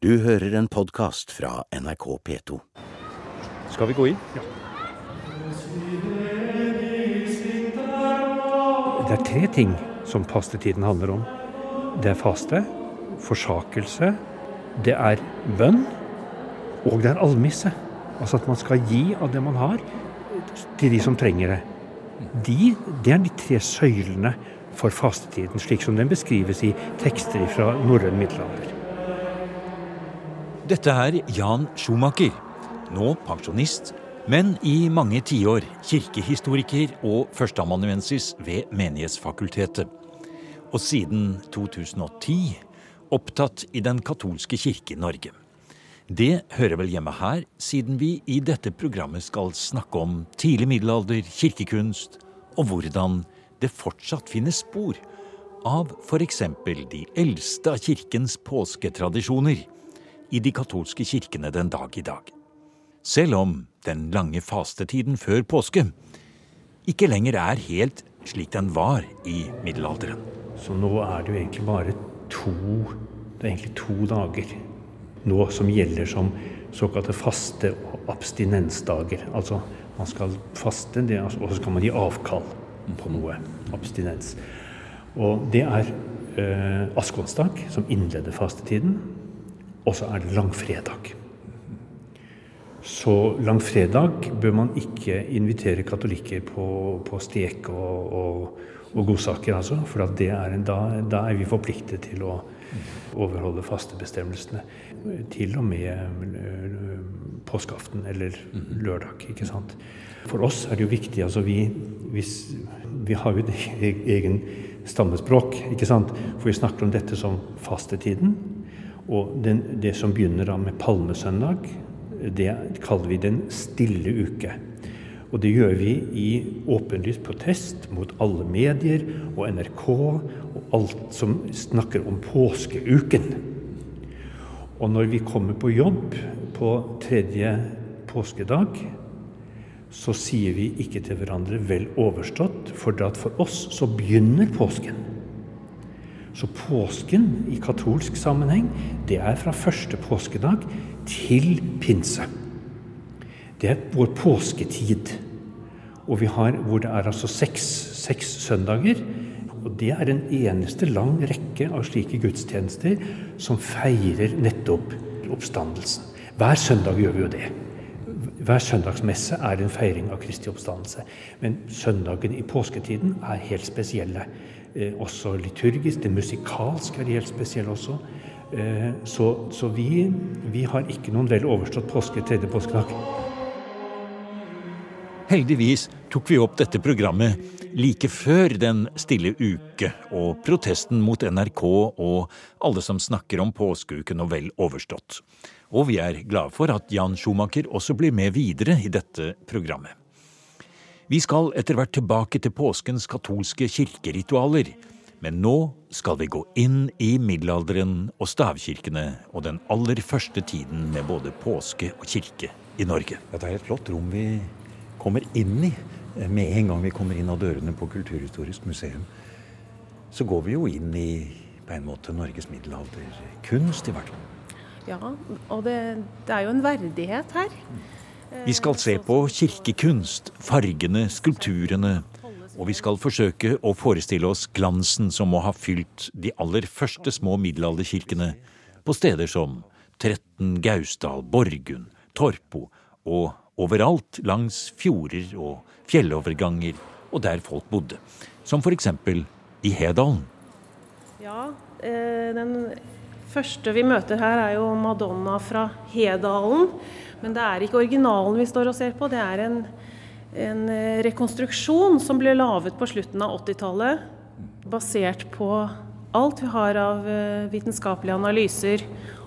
Du hører en podkast fra NRK P2. Skal vi gå inn? Det er tre ting som fastetiden handler om. Det er faste, forsakelse, det er bønn, og det er almisse. Altså at man skal gi av det man har, til de som trenger det. De, det er de tre søylene for fastetiden, slik som den beskrives i tekster fra norrøn middelalder. Dette er Jan Schumacher, nå pensjonist, men i mange tiår kirkehistoriker og førsteamanuensis ved Menighetsfakultetet. Og siden 2010 opptatt i Den katolske kirke i Norge. Det hører vel hjemme her, siden vi i dette programmet skal snakke om tidlig middelalder, kirkekunst, og hvordan det fortsatt finnes spor av f.eks. de eldste av kirkens påsketradisjoner i de katolske kirkene den dag i dag. Selv om den lange fastetiden før påske ikke lenger er helt slik den var i middelalderen. Så nå er det jo egentlig bare to Det er egentlig to dager nå som gjelder som såkalte faste- og abstinensdager. Altså man skal faste, og så skal man gi avkall på noe. Abstinens. Og det er eh, askonsdag, som innleder fastetiden. Og så er det langfredag. Så langfredag bør man ikke invitere katolikker på, på stek og, og, og, godsaker, altså. For er en, da, da, er vi forpliktet til å overholde fastebestemmelsene. Til og med øh, påskeaften eller lørdag, ikke sant. For oss er det jo viktig altså vi, vi, vi har jo et e-, egen stammespråk, ikke sant. For vi snakker om dette som fastetiden. Og den, det som begynner da med palmesøndag, det kaller vi den stille uke. Og det gjør vi i åpenlyst protest mot alle medier og NRK og alt som snakker om påskeuken. Og når vi kommer på jobb på tredje påskedag, så sier vi ikke til hverandre 'vel overstått', for for oss så begynner påsken. Så påsken i katolsk sammenheng, det er fra første påskedag til pinse. Det er vår påsketid. Og vi har, hvor det er altså seks, seks søndager. Og det er en eneste lang rekke av slike gudstjenester som feirer nettopp oppstandelsen. Hver søndag gjør vi jo det. Hver søndagsmesse er en feiring av Kristi oppstandelse. Men søndagen i påsketiden er helt spesielle. Eh, også liturgisk. Det musikalske er helt spesielle også. Eh, så, så vi, vi, har ikke noen vel overstått påske tredje påskedag. Heldigvis tok vi opp dette programmet like før Den stille uke og protesten mot NRK og alle som snakker om påskeuken og vel overstått. Og vi er glade for at Jan Schumacher også blir med videre i dette programmet. Vi skal etter hvert tilbake til påskens katolske kirkeritualer. Men nå skal vi gå inn i middelalderen og stavkirkene og den aller første tiden med både påske og kirke i Norge. Det er et flott rom vi kommer inn i. Med en gang vi kommer inn av dørene på Kulturhistorisk museum, så går vi jo inn i på en måte Norges middelalderkunst, i hvert fall. Ja, og det, det er jo en verdighet her. Vi skal se på kirkekunst, fargene, skulpturene. Og vi skal forsøke å forestille oss glansen som må ha fylt de aller første små middelalderkirkene på steder som Tretten, Gausdal, Borgund, Torpo og overalt langs fjorder og fjelloverganger og der folk bodde. Som f.eks. i Hedalen. Ja, eh, den første vi møter her er jo Madonna fra Hedalen. Men det er ikke originalen vi står og ser på, det er en, en eh, rekonstruksjon som ble laget på slutten av 80-tallet, basert på alt vi har av eh, vitenskapelige analyser,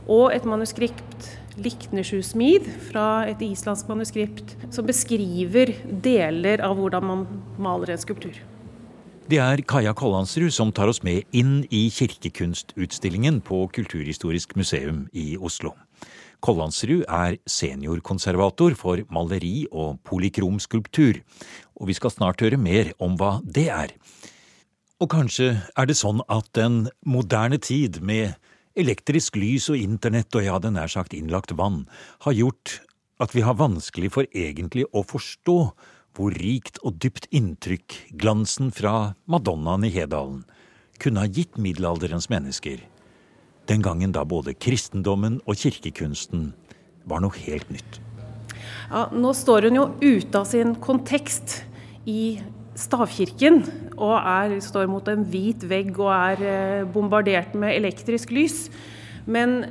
og et manuskript, Liknesjusmid, fra et islandsk manuskript, som beskriver deler av hvordan man maler en skulptur. Det er Kaja Kollandsrud som tar oss med inn i kirkekunstutstillingen på Kulturhistorisk museum i Oslo. Kollandsrud er seniorkonservator for maleri og polykromskulptur, og vi skal snart høre mer om hva det er. Og kanskje er det sånn at den moderne tid med Elektrisk lys og internett og ja, den nær sagt innlagt vann har gjort at vi har vanskelig for egentlig å forstå hvor rikt og dypt inntrykk glansen fra Madonnaen i Hedalen kunne ha gitt middelalderens mennesker, den gangen da både kristendommen og kirkekunsten var noe helt nytt. Ja, nå står hun jo ute av sin kontekst i stavkirken og er, står mot en hvit vegg og er eh, bombardert med elektrisk lys. Men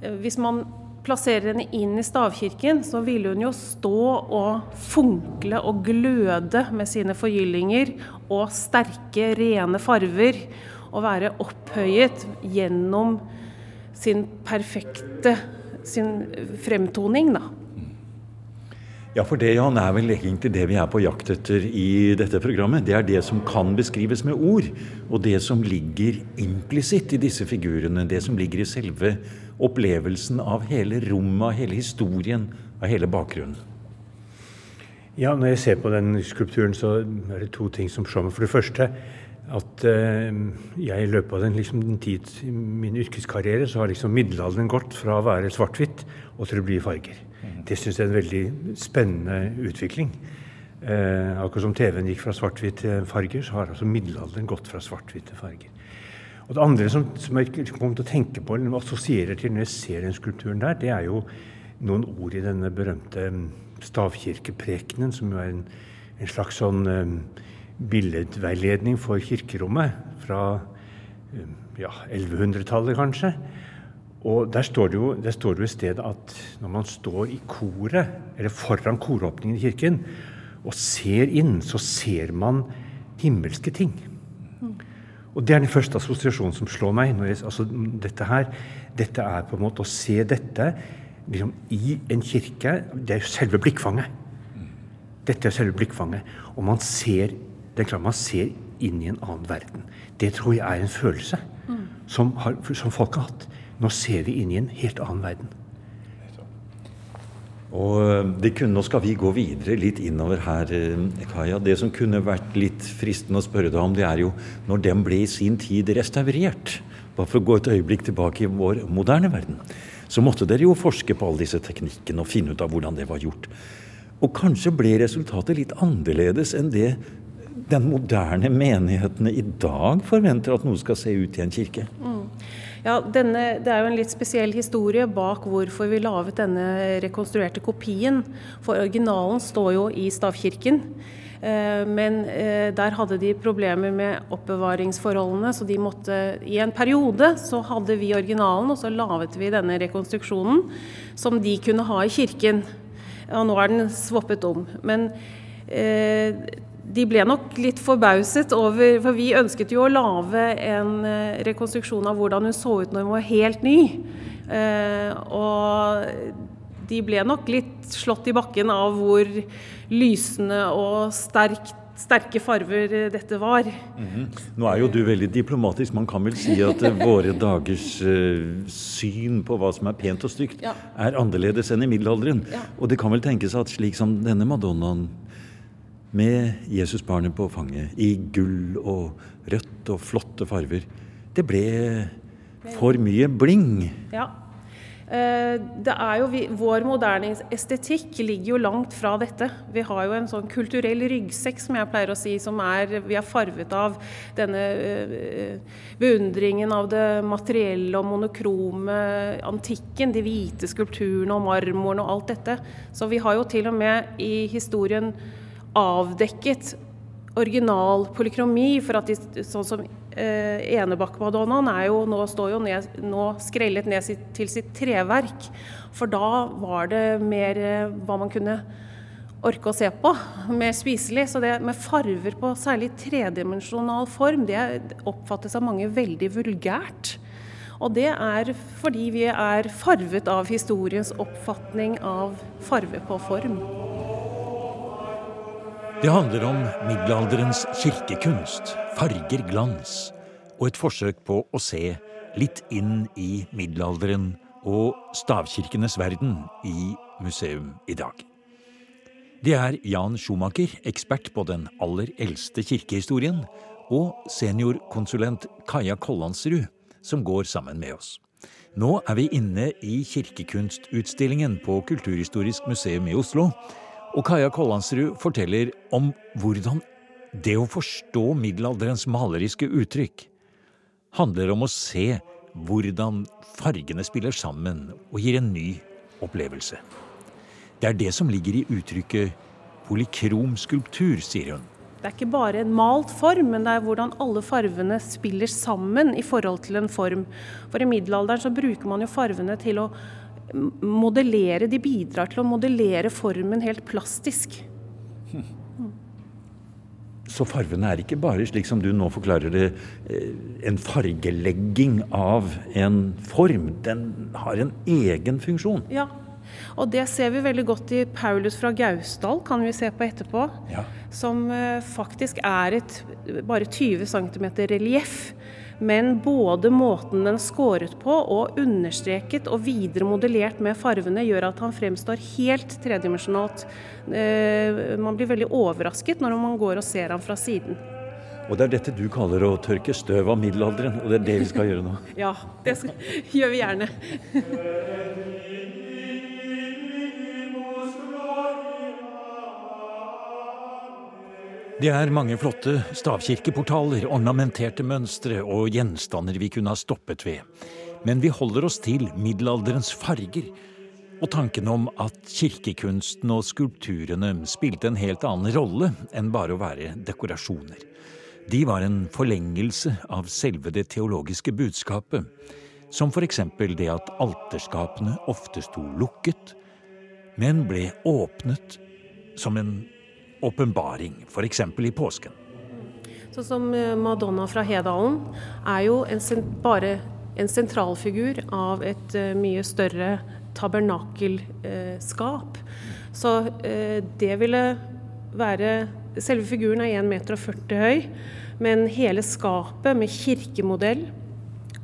eh, hvis man plasserer henne inn i stavkirken, så ville hun jo stå og funkle og gløde med sine forgyllinger og sterke, rene farver. Og være opphøyet gjennom sin perfekte sin fremtoning, da. Ja, for det Jan, er vel egentlig det vi er på jakt etter i dette programmet. Det er det som kan beskrives med ord, og det som ligger implisitt i disse figurene. Det som ligger i selve opplevelsen av hele rommet, av hele historien, av hele bakgrunnen. Ja, når jeg ser på den skulpturen, så er det to ting som slår meg. For det første at uh, jeg i løpet av den, liksom, den tid i min yrkeskarriere så har liksom middelalderen gått fra å være svart-hvitt og til å bli farger. Det syns jeg er en veldig spennende utvikling. Eh, akkurat som TV-en gikk fra svart-hvitt til farger, så har altså middelalderen gått fra svart-hvitt til farger. Og Det andre som, som jeg kommer til å tenke på, eller assosierer til når jeg ser den skulpturen der, det er jo noen ord i denne berømte mm, stavkirkeprekenen, som jo er en, en slags sånn um, billedveiledning for kirkerommet fra um, ja, 1100-tallet, kanskje. Og der står, jo, der står det jo i stedet at når man står i koret, eller foran koråpningen i kirken, og ser inn, så ser man himmelske ting. Og det er den første assosiasjonen som slår meg. Jeg, altså, dette her, dette er på en måte å se dette liksom, i en kirke. Det er jo selve blikkfanget. Dette er selve blikkfanget. Og man ser, det er klart man ser inn i en annen verden. Det tror jeg er en følelse mm. som, har, som folk har hatt. Nå ser vi inn i en helt annen verden. Og eh, det kunne, Nå skal vi gå videre litt innover her, eh, Kaja. Det som kunne vært litt fristende å spørre deg om, det er jo når den ble i sin tid restaurert. Bare for å gå et øyeblikk tilbake i vår moderne verden. Så måtte dere jo forske på alle disse teknikkene og finne ut av hvordan det var gjort. Og kanskje ble resultatet litt annerledes enn det den moderne menighetene i dag forventer at noe skal se ut i en kirke. Mm. Ja, denne, Det er jo en litt spesiell historie bak hvorfor vi laget denne rekonstruerte kopien. For originalen står jo i stavkirken. Eh, men eh, der hadde de problemer med oppbevaringsforholdene, så de måtte I en periode så hadde vi originalen, og så laget vi denne rekonstruksjonen som de kunne ha i kirken. Og nå er den svoppet om. Men eh, de ble nok litt forbauset over For vi ønsket jo å lage en eh, rekonstruksjon av hvordan hun så ut når hun var helt ny. Eh, og de ble nok litt slått i bakken av hvor lysende og sterkt sterke farver dette var. Mm -hmm. Nå er jo du veldig diplomatisk. Man kan vel si at eh, våre dagers uh, syn på hva som er pent og stygt, ja. er annerledes enn i middelalderen. Ja. Og det kan vel tenkes at slik som denne Madonnaen med Jesusbarnet på fanget i gull og rødt og flotte farver. Det ble for mye bling. Ja. Eh, det er jo vi, Vår moderne estetikk ligger jo langt fra dette. Vi har jo en sånn kulturell ryggsekk, som jeg pleier å si, som er, vi er farvet av denne uh, beundringen av det materielle og monokrome, antikken, de hvite skulpturene og marmoren og alt dette. Så vi har jo til og med i historien avdekket original polykromi. For at de, sånn som eh, Enebakk-madonnaen er jo nå, står jo ned, nå skrellet ned sitt, til sitt treverk. For da var det mer eh, hva man kunne orke å se på, mer spiselig. Så det med farver på særlig tredimensjonal form, det oppfattes av mange veldig vulgært. Og det er fordi vi er farvet av historiens oppfatning av farve på form. Det handler om middelalderens kirkekunst, farger, glans, og et forsøk på å se litt inn i middelalderen og stavkirkenes verden i museum i dag. Det er Jan Schumacher, ekspert på den aller eldste kirkehistorien, og seniorkonsulent Kaja Kollandsrud, som går sammen med oss. Nå er vi inne i kirkekunstutstillingen på Kulturhistorisk museum i Oslo. Og Kaja Kollandsrud forteller om hvordan det å forstå middelalderens maleriske uttrykk handler om å se hvordan fargene spiller sammen og gir en ny opplevelse. Det er det som ligger i uttrykket polykrom skulptur, sier hun. Det er ikke bare en malt form, men det er hvordan alle farvene spiller sammen i forhold til en form. For i middelalderen så bruker man jo farvene til å modellere, de bidrar til å modellere formen helt plastisk. Så farvene er ikke bare, slik som du nå forklarer det, eh, en fargelegging av en form. Den har en egen funksjon. Ja, og det ser vi veldig godt i Paulus fra Gausdal, kan vi se på etterpå. Ja. Som eh, faktisk er et bare 20 cm relieff. Men både måten den er skåret på og understreket og videre modellert med farvene, gjør at han fremstår helt tredimensjonalt. Eh, man blir veldig overrasket når man går og ser ham fra siden. Og det er dette du kaller å tørke støv av middelalderen, og det er det vi skal gjøre nå. Ja, det skal, gjør vi gjerne. Det er mange flotte stavkirkeportaler, ornamenterte mønstre og gjenstander vi kunne ha stoppet ved. Men vi holder oss til middelalderens farger og tanken om at kirkekunsten og skulpturene spilte en helt annen rolle enn bare å være dekorasjoner. De var en forlengelse av selve det teologiske budskapet, som eksempel det at alterskapene ofte sto lukket, men ble åpnet som en åpenbaring, f.eks. i påsken. Sånn som eh, Madonna fra Hedalen er jo en, bare en sentralfigur av et uh, mye større tabernakelskap. Så uh, det ville være Selve figuren er 1,40 meter høy, men hele skapet med kirkemodell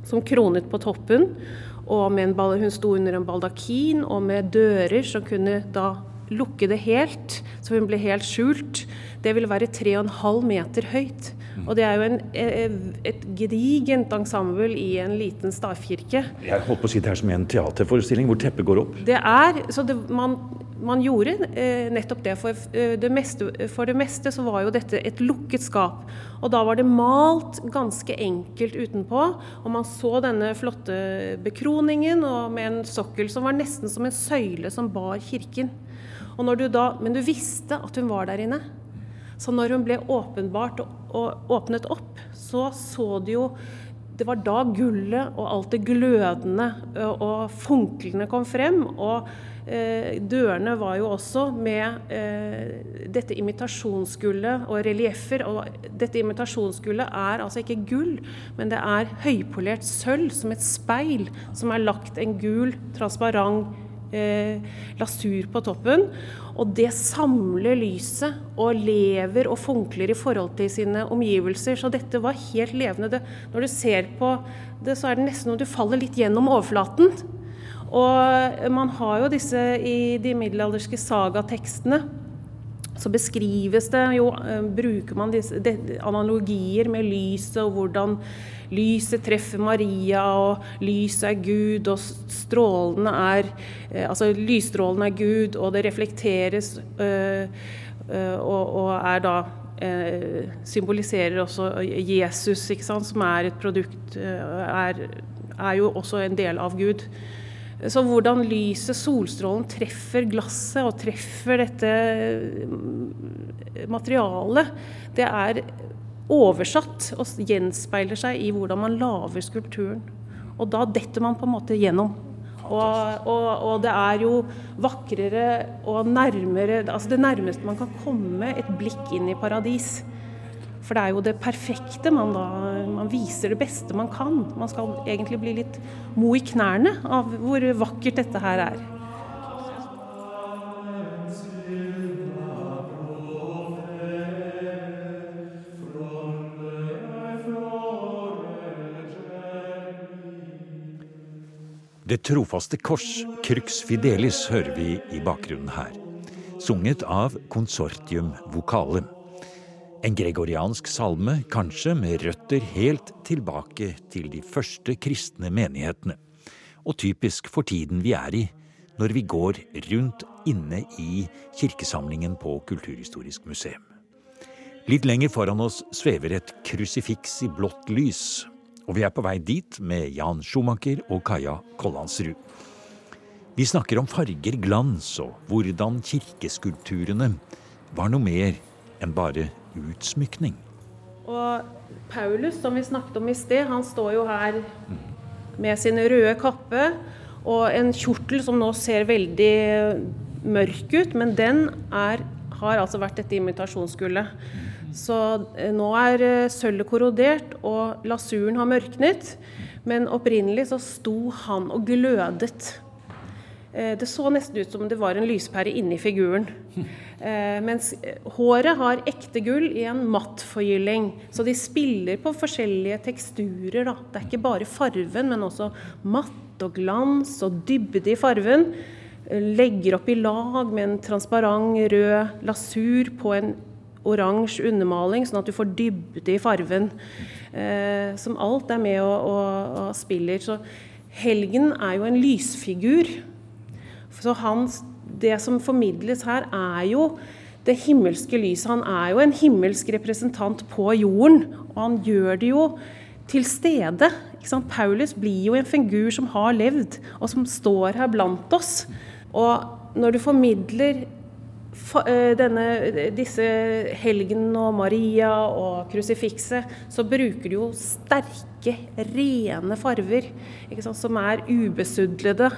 som kronet på toppen, og med en, hun sto under en baldakin og med dører som kunne da lukke det helt, så hun ble helt skjult. Det ville være 3,5 meter høyt. Og det er jo en, eh, et gedigent ensemble i en liten stavkirke. Jeg holdt på å si det er som en teaterforestilling hvor teppet går opp. Det er, så det, man, man, gjorde eh, nettopp det. For eh, det, meste, for det meste så var jo dette et lukket skap. Og da var det malt ganske enkelt utenpå. Og man så denne flotte bekroningen og med en sokkel som var nesten som en søyle som bar kirken. Du da, men du visste at hun var der inne. Så når hun ble åpenbart og, åpnet opp, så så du jo det var da gullet og alt det glødende og, og funklende kom frem. Og eh, dørene var jo også med eh, dette imitasjonsgullet og relieffer. Og dette imitasjonsgullet er altså ikke gull, men det er høypolert sølv som et speil som er lagt en gul, transparent eh, lasur på toppen. Og det samler lyset og lever og funkler i forhold til sine omgivelser. Så dette var helt levende. Det, når du ser på det, så er det nesten som du faller litt gjennom overflaten. Og man har jo disse i de middelalderske sagatekstene så beskrives det jo eh, Bruker man disse de, analogier med lyset og hvordan lyset treffer Maria, og lyset er Gud, og strålene er eh, Altså lysstrålene er Gud, og det reflekteres øh, øh, og, og, er da øh, Symboliserer også Jesus, ikke sant, som er et produkt er, er jo også en del av Gud. Så hvordan lyset, solstrålen, treffer glasset og treffer dette materialet, det er oversatt og gjenspeiler seg i hvordan man lager skulpturen. Og da detter man på en måte gjennom. Og, og, og, det er jo vakrere og nærmere Altså det nærmeste man kan komme et blikk inn i paradis. For det er jo det perfekte. Man, da, man viser det beste man kan. Man skal egentlig bli litt mo i knærne av hvor vakkert dette her er. Det trofaste kors, Crux Fidelis, hører vi i bakgrunnen her. Sunget av Consortium Vokale. En gregoriansk salme, kanskje med røtter helt tilbake til de første kristne menighetene. og typisk for tiden vi er i når vi går rundt inne i kirkesamlingen på Kulturhistorisk museum. Litt lenger foran oss svever et krusifiks i blått lys, og vi er på vei dit med Jan Schumacher og Kaja Kollandsrud. Vi snakker om farger, glans og hvordan kirkeskulpturene var noe mer enn bare utsmykning. Og Paulus, som vi snakket om i sted, han står jo her med sin røde kappe og en kjortel som nå ser veldig mørk ut, men den er, har altså vært dette imitasjonsgullet. Så eh, nå er eh, sølvet korrodert, og lasuren har mørknet. Men opprinnelig så sto han og glødet. Eh, det så nesten ut som det var en lyspære inni figuren. Mens håret har ekte gull i en matt forgylling. Så de spiller på forskjellige teksturer. Da. Det er ikke bare farven, men også matt og glans og dybde i farven. Legger opp i lag med en transparent rød lasur på en oransje undermaling, sånn at du får dybde i fargen. Eh, som alt er med og, og, og, spiller. Så helgen er jo en lysfigur. Så hans, det som formidles her, er jo det himmelske lyset. Han er jo en himmelsk representant på jorden, og han gjør det jo til stede. Paulus blir jo en figur som har levd, og som står her blant oss. Og når du formidler denne, disse helgen og Maria og krusifikset, så bruker du jo sterke, rene farver sant, som er ubesudlede,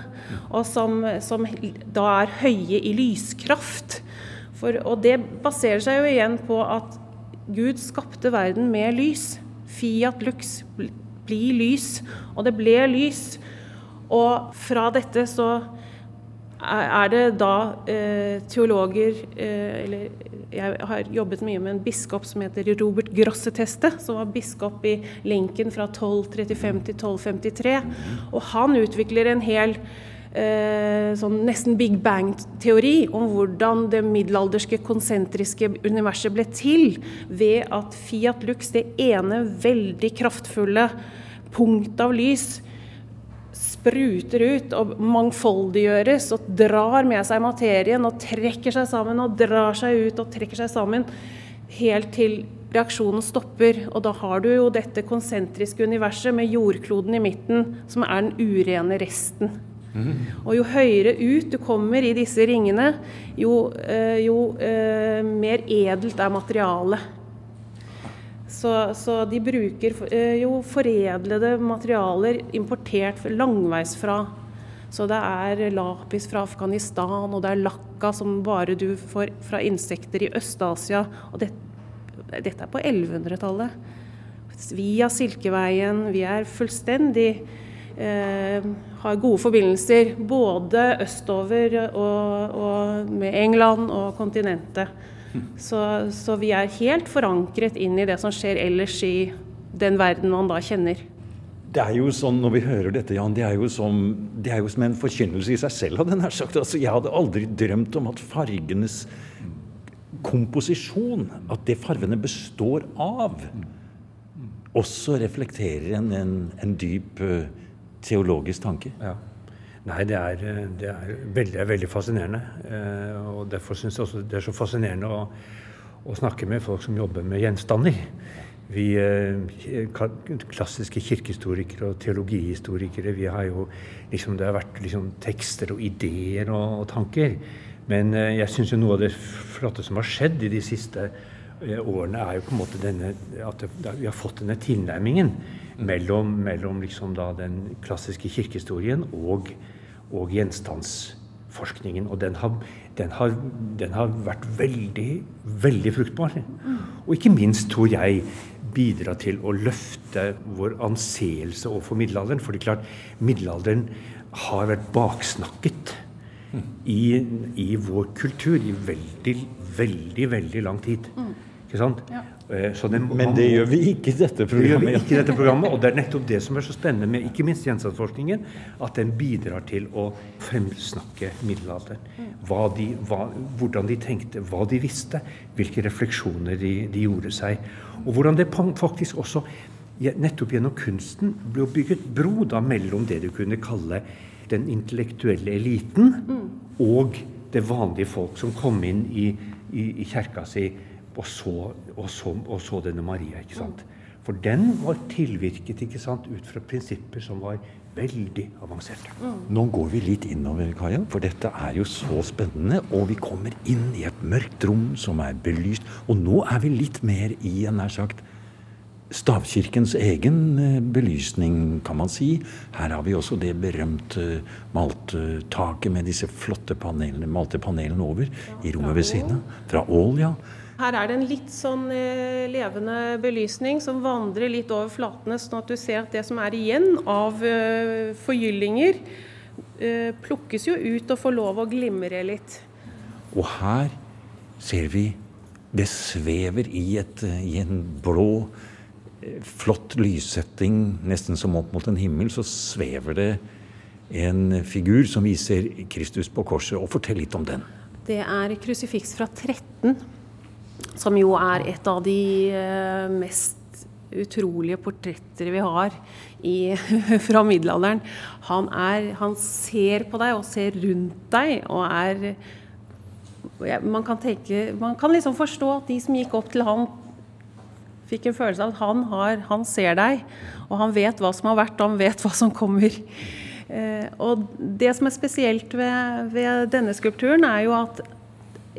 og som, som, da er høye i lyskraft. For, og det baserer seg jo igjen på at Gud skapte verden med lys. Fiat lux, bli lys. Og det ble lys. Og fra dette så er det da eh, teologer eh, Eller jeg har jobbet mye med en biskop som heter Robert Grosseteste, som var biskop i Lincoln fra 1235 til 1253. Og han utvikler en hel eh, sånn nesten Big Bang-teori om hvordan det middelalderske konsentriske universet ble til ved at Fiat Lux, det ene veldig kraftfulle punktet av lys, spruter ut og mangfoldiggjøres og drar med seg materien og trekker seg sammen og drar seg ut og trekker seg sammen helt til reaksjonen stopper. Og da har du jo dette konsentriske universet med jordkloden i midten, som er den urene resten. Og jo høyere ut du kommer i disse ringene, jo, eh, jo eh, mer edelt er materialet. Så, så, de bruker eh, jo foredlede materialer importert langveisfra. Så det er lapis fra Afghanistan, og det er lakka som bare du får fra insekter i Øst-Asia. Og det, dette er på 1100-tallet. Via Silkeveien. Vi er fullstendig eh, Har gode forbindelser både østover og, og med England og kontinentet. Så, så, vi er helt forankret inn i det som skjer ellers i den verden man da kjenner. Det er jo sånn, Når vi hører dette, Jan, det er jo som, det er jo som en forkynnelse i seg selv. hadde jeg sagt. Altså, jeg hadde aldri drømt om at fargenes komposisjon, at det fargene består av, også reflekterer en, en, en dyp uh, teologisk tanke. Ja. Nei, det er, det er veldig, veldig, fascinerende. Eh, og Derfor syns jeg også det er så fascinerende å, å, snakke med folk som jobber med gjenstander. Vi eh, klassiske kirkehistorikere og teologihistorikere vi har jo liksom, Det har vært liksom, tekster og ideer og, og tanker. Men eh, jeg syns jo noe av det flotte som har skjedd i de siste årene, er jo på en måte denne, at vi har fått denne tilnærmingen mellom, mellom liksom den klassiske kirkehistorien og og gjenstandsforskningen. Og den har, den har, den har vært veldig, veldig fruktbar. Og ikke minst, tror jeg, bidra til å løfte vår anseelse overfor middelalderen. For det er klart, middelalderen har vært baksnakket i, i vår kultur i veldig, veldig, veldig lang tid. Ikke sant? Ja. Eh, det, Men det gjør vi ikke i dette programmet. Det gjør vi ikke i dette programmet, Og det er nettopp det som er så spennende med ikke minst gjenstandsforskningen, at den bidrar til å fremsnakke middelalderen. Hva de, hva, hvordan de tenkte, hva de visste, hvilke refleksjoner de, de, gjorde seg. Og hvordan det faktisk også nettopp gjennom kunsten ble bygget bro da mellom det du kunne kalle den intellektuelle eliten mm. og det vanlige folk som kom inn i, i, i kjerka si og så, og, så, og så, denne Maria. ikke sant? For den var tilvirket ikke sant, ut fra prinsipper som var veldig avanserte. Mm. Nå går vi litt innover, Kaja, for dette er jo så spennende. Og vi kommer inn i et mørkt rom som er belyst. Og nå er vi litt mer i en nær sagt stavkirkens egen eh, belysning, kan man si. Her har vi også det berømte malte taket med disse flotte panelene, malte panelene over i rommet ved siden av. Fra Ål, ja. Her er det en litt sånn eh, levende belysning som vandrer litt over flatene, sånn at du ser at det som er igjen av eh, forgyllinger, plukkes jo ut og får lov å glimre litt. Og her ser vi det svever i, et, i en blå flott lyssetting, nesten som opp mot en himmel, så svever det en figur som viser Kristus på korset. Og Fortell litt om den. Det er krusifiks fra 13, som jo er et av de eh, mest utrolige portretter vi har i, fra middelalderen. Han, er, han ser på deg og ser rundt deg og er man kan, tenke, man kan liksom forstå at de som gikk opp til han fikk en følelse av at han, har, han ser deg, og han vet hva som har vært, og han vet hva som kommer. Eh, og det som er spesielt ved, ved, denne skulpturen, er jo at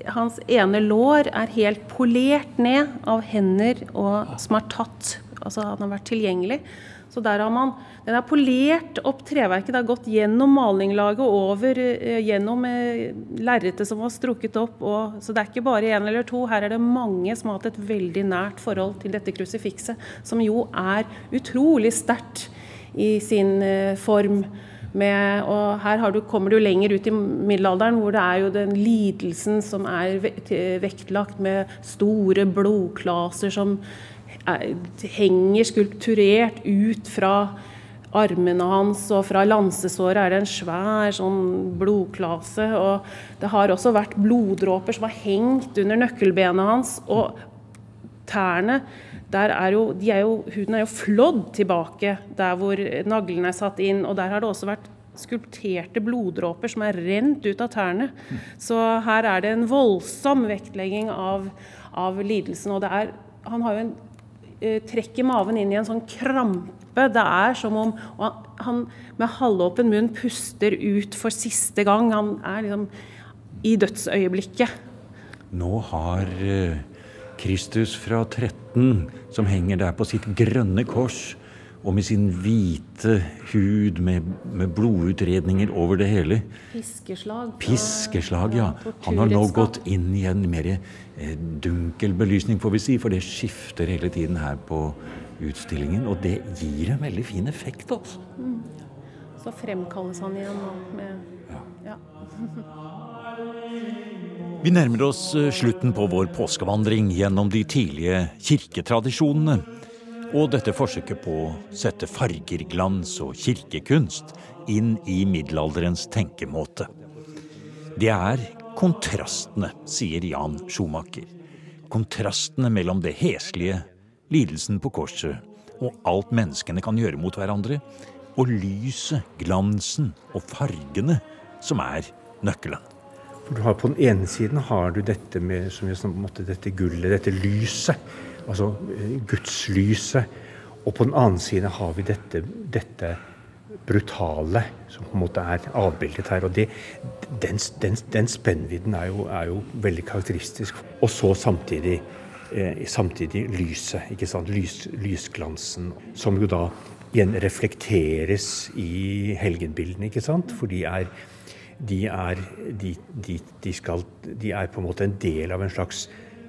hans ene lår er helt polert ned av hender og, som er tatt. Altså han har vært tilgjengelig. Så der har man Den er polert opp treverket. Det har gått gjennom malinglaget og over eh, gjennom eh, lerretet som var strukket opp. Og, så det er ikke bare én eller to. Her er det mange som har hatt et veldig nært forhold til dette krusifikset, som jo er utrolig sterkt i sin eh, form. Med, og her du, kommer du lenger ut i middelalderen, hvor det er jo den lidelsen som er vektlagt med store blodklaser som henger skulpturert ut fra armene hans, og fra lansesåret er det en svær sånn blodklase. Og det har også vært bloddråper som har hengt under nøkkelbenet hans. Og tærne er jo, er jo, Huden er jo flådd tilbake der hvor naglene er satt inn. Og der har det også vært skulpterte bloddråper som er rent ut av tærne. Så her er det en voldsom vektlegging av, av lidelsen. Og er, han har jo en Eh, trekker maven inn i en sånn krampe. Det er som om han med halvåpen munn puster ut for siste gang. Han er liksom i dødsøyeblikket. Nå har eh, Kristus fra 13, som henger der på sitt grønne kors, og med sin hvite hud med, med blodutredninger over det hele Piskeslag. Piskeslag, ja. Han har nå gått inn i en mer eh, dunkel belysning, får vi si, for det skifter hele tiden her på utstillingen. Og det gir en veldig fin effekt, altså. Mm. Så fremkalles han igjen nå med ja. ja. Vi nærmer oss eh, slutten på vår påskevandring gjennom de tidlige kirketradisjonene og dette forsøket på å sette fargerglans og kirkekunst inn i middelalderens tenkemåte. Det er kontrastene, sier Jan Schumacher. Kontrastene mellom det heslige, lidelsen på korset og alt menneskene kan gjøre mot hverandre, og lyset, glansen og fargene som er nøkkelen. For du har På den ene siden har du dette med som jeg, måtte, dette gullet, dette lyset altså eh, gudslyset. Og på den annen side har vi dette, dette brutale som på en måte er avbildet her. og det, Den, den, den spennvidden er jo, er jo, veldig karakteristisk. Og så samtidig, eh, samtidig lyset. ikke sant? Lys, lysglansen. Som jo da igjen reflekteres i helgenbildene, ikke sant? For de er, de er, de, de, skal, de er på en måte en del av en slags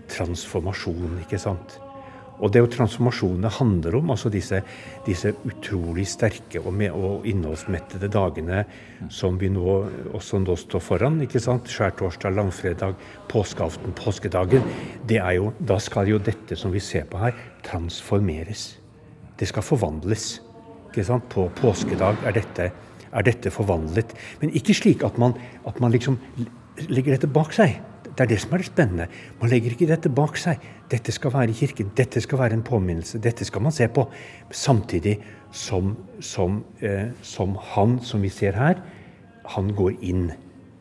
transformasjon, ikke sant? Og det er jo transformasjonen det handler om. altså Disse, disse utrolig sterke og, med, og, innholdsmettede dagene som vi nå også nå står foran. ikke sant? Skjærtorsdag, langfredag, påskeaften, påskedagen. det er jo, Da skal jo dette som vi ser på her, transformeres. Det skal forvandles. ikke sant? På påskedag er dette, er dette forvandlet. Men ikke slik at man, at man liksom legger dette bak seg Det er det som er det spennende. Man legger ikke dette bak seg. Dette skal være kirken. Dette skal være en påminnelse. Dette skal man se på. Samtidig som, som, eh, som han som vi ser her, han går inn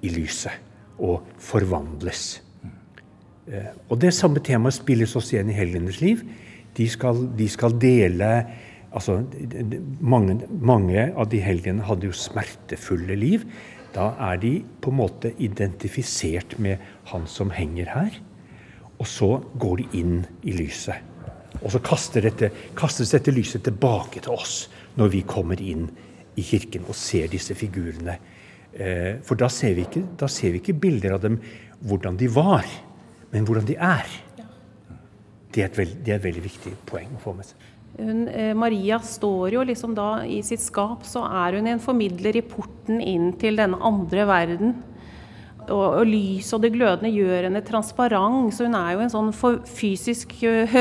i lyset og forvandles. Eh, og det samme temaet spilles også igjen i helgenes liv. De skal, de skal dele altså, mange, mange av de helgene hadde jo smertefulle liv. Da er de på en måte identifisert med han som henger her. Og så går de inn i lyset. Og så dette, kastes dette lyset tilbake til oss når vi kommer inn i kirken og ser disse figurene. Eh, for da ser, ikke, da ser, vi ikke, bilder av dem hvordan de var, men hvordan de er. Det er et, veld, det er et veldig viktig poeng å få med seg. Hun, eh, Maria står jo liksom da i sitt skap, så er hun en formidler i porten inn til denne andre verden. Og, og lys og det glødende gjør henne transparent, så hun er jo en sånn for, fysisk uh,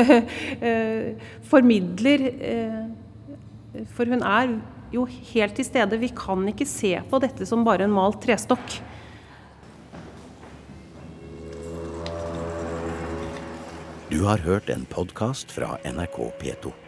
formidler. Uh, for hun er jo helt til stede. Vi kan ikke se på dette som bare en malt trestokk. Du har hørt en podkast fra NRK P2.